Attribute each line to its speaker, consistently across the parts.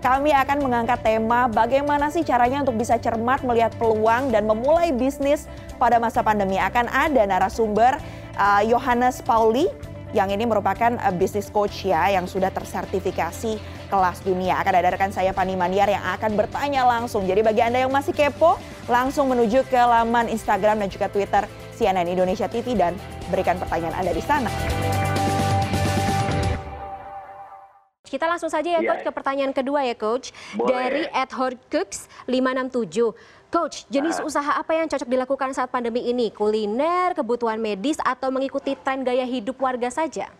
Speaker 1: kami akan mengangkat tema bagaimana sih caranya untuk bisa cermat melihat peluang dan memulai bisnis pada masa pandemi. Akan ada narasumber uh, Johannes Pauli yang ini merupakan uh, business coach ya yang sudah tersertifikasi kelas dunia. Akan ada rekan saya Fani Maniar yang akan bertanya langsung. Jadi bagi Anda yang masih kepo, langsung menuju ke laman Instagram dan juga Twitter CNN Indonesia TV dan berikan pertanyaan Anda di sana.
Speaker 2: Kita langsung saja ya, ya Coach ke pertanyaan kedua ya Coach. Boleh. Dari Ed Cooks 567. Coach, jenis uh. usaha apa yang cocok dilakukan saat pandemi ini? Kuliner, kebutuhan medis, atau mengikuti tren gaya hidup warga saja?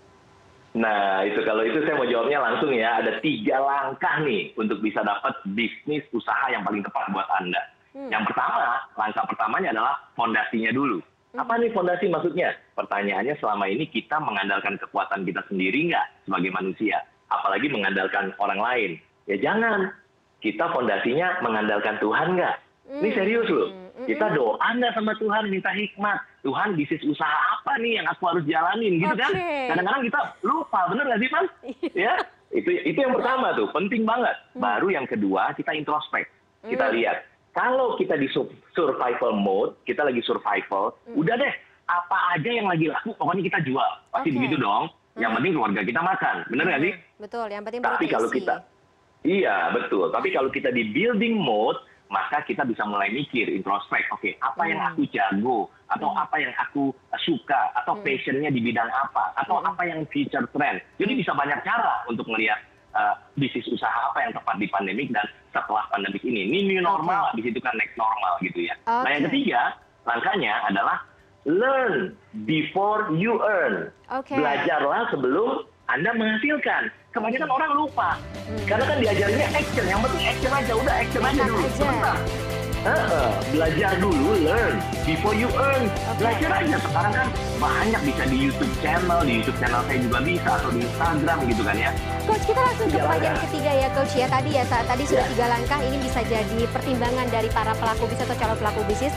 Speaker 3: Nah, itu kalau itu saya mau jawabnya langsung ya. Ada tiga langkah nih untuk bisa dapat bisnis usaha yang paling tepat buat Anda. Hmm. Yang pertama, langkah pertamanya adalah fondasinya dulu. Hmm. Apa nih fondasi maksudnya? Pertanyaannya selama ini kita mengandalkan kekuatan kita sendiri nggak sebagai manusia? Apalagi mengandalkan orang lain. Ya jangan. Kita fondasinya mengandalkan Tuhan nggak? Ini hmm. serius loh. Hmm. Kita doa nggak sama Tuhan, minta hikmat. Tuhan bisnis usaha apa nih yang aku harus jalanin gitu kan? Kadang-kadang kita lupa, bener nggak sih Mas? ya, itu itu yang pertama tuh, penting banget. Hmm. Baru yang kedua kita introspek. Kita lihat, kalau kita di survival mode, kita lagi survival, udah deh, apa aja yang lagi laku, pokoknya kita jual. Pasti okay. begitu dong. Yang penting keluarga kita makan, bener nggak sih?
Speaker 2: Betul, yang penting
Speaker 3: Tapi kalau kita, iya betul. Tapi kalau kita di building mode, maka kita bisa mulai mikir, introspek. Oke, okay, apa yang aku jago, atau hmm. apa yang aku suka, atau hmm. passionnya di bidang apa, atau hmm. apa yang future trend. Jadi bisa banyak cara untuk melihat uh, bisnis usaha apa yang tepat di pandemik dan setelah pandemik ini. Ini new normal, okay. di situ kan next normal gitu ya. Okay. Nah yang ketiga, langkahnya adalah learn before you earn. Okay. Belajarlah sebelum anda menghasilkan. Kebanyakan orang lupa. Hmm. Karena kan diajarnya action. Yang penting action aja. Udah action aja dulu. Sebentar. Uh, uh, belajar dulu, learn before you earn. Okay. Belajar aja. Sekarang kan banyak bisa di YouTube channel, di YouTube channel saya juga bisa atau di Instagram gitu kan ya.
Speaker 2: Coach, kita langsung ke pertanyaan ketiga ya Coach ya. Tadi ya saat tadi sudah yeah. tiga langkah ini bisa jadi pertimbangan dari para pelaku bisnis atau calon pelaku bisnis.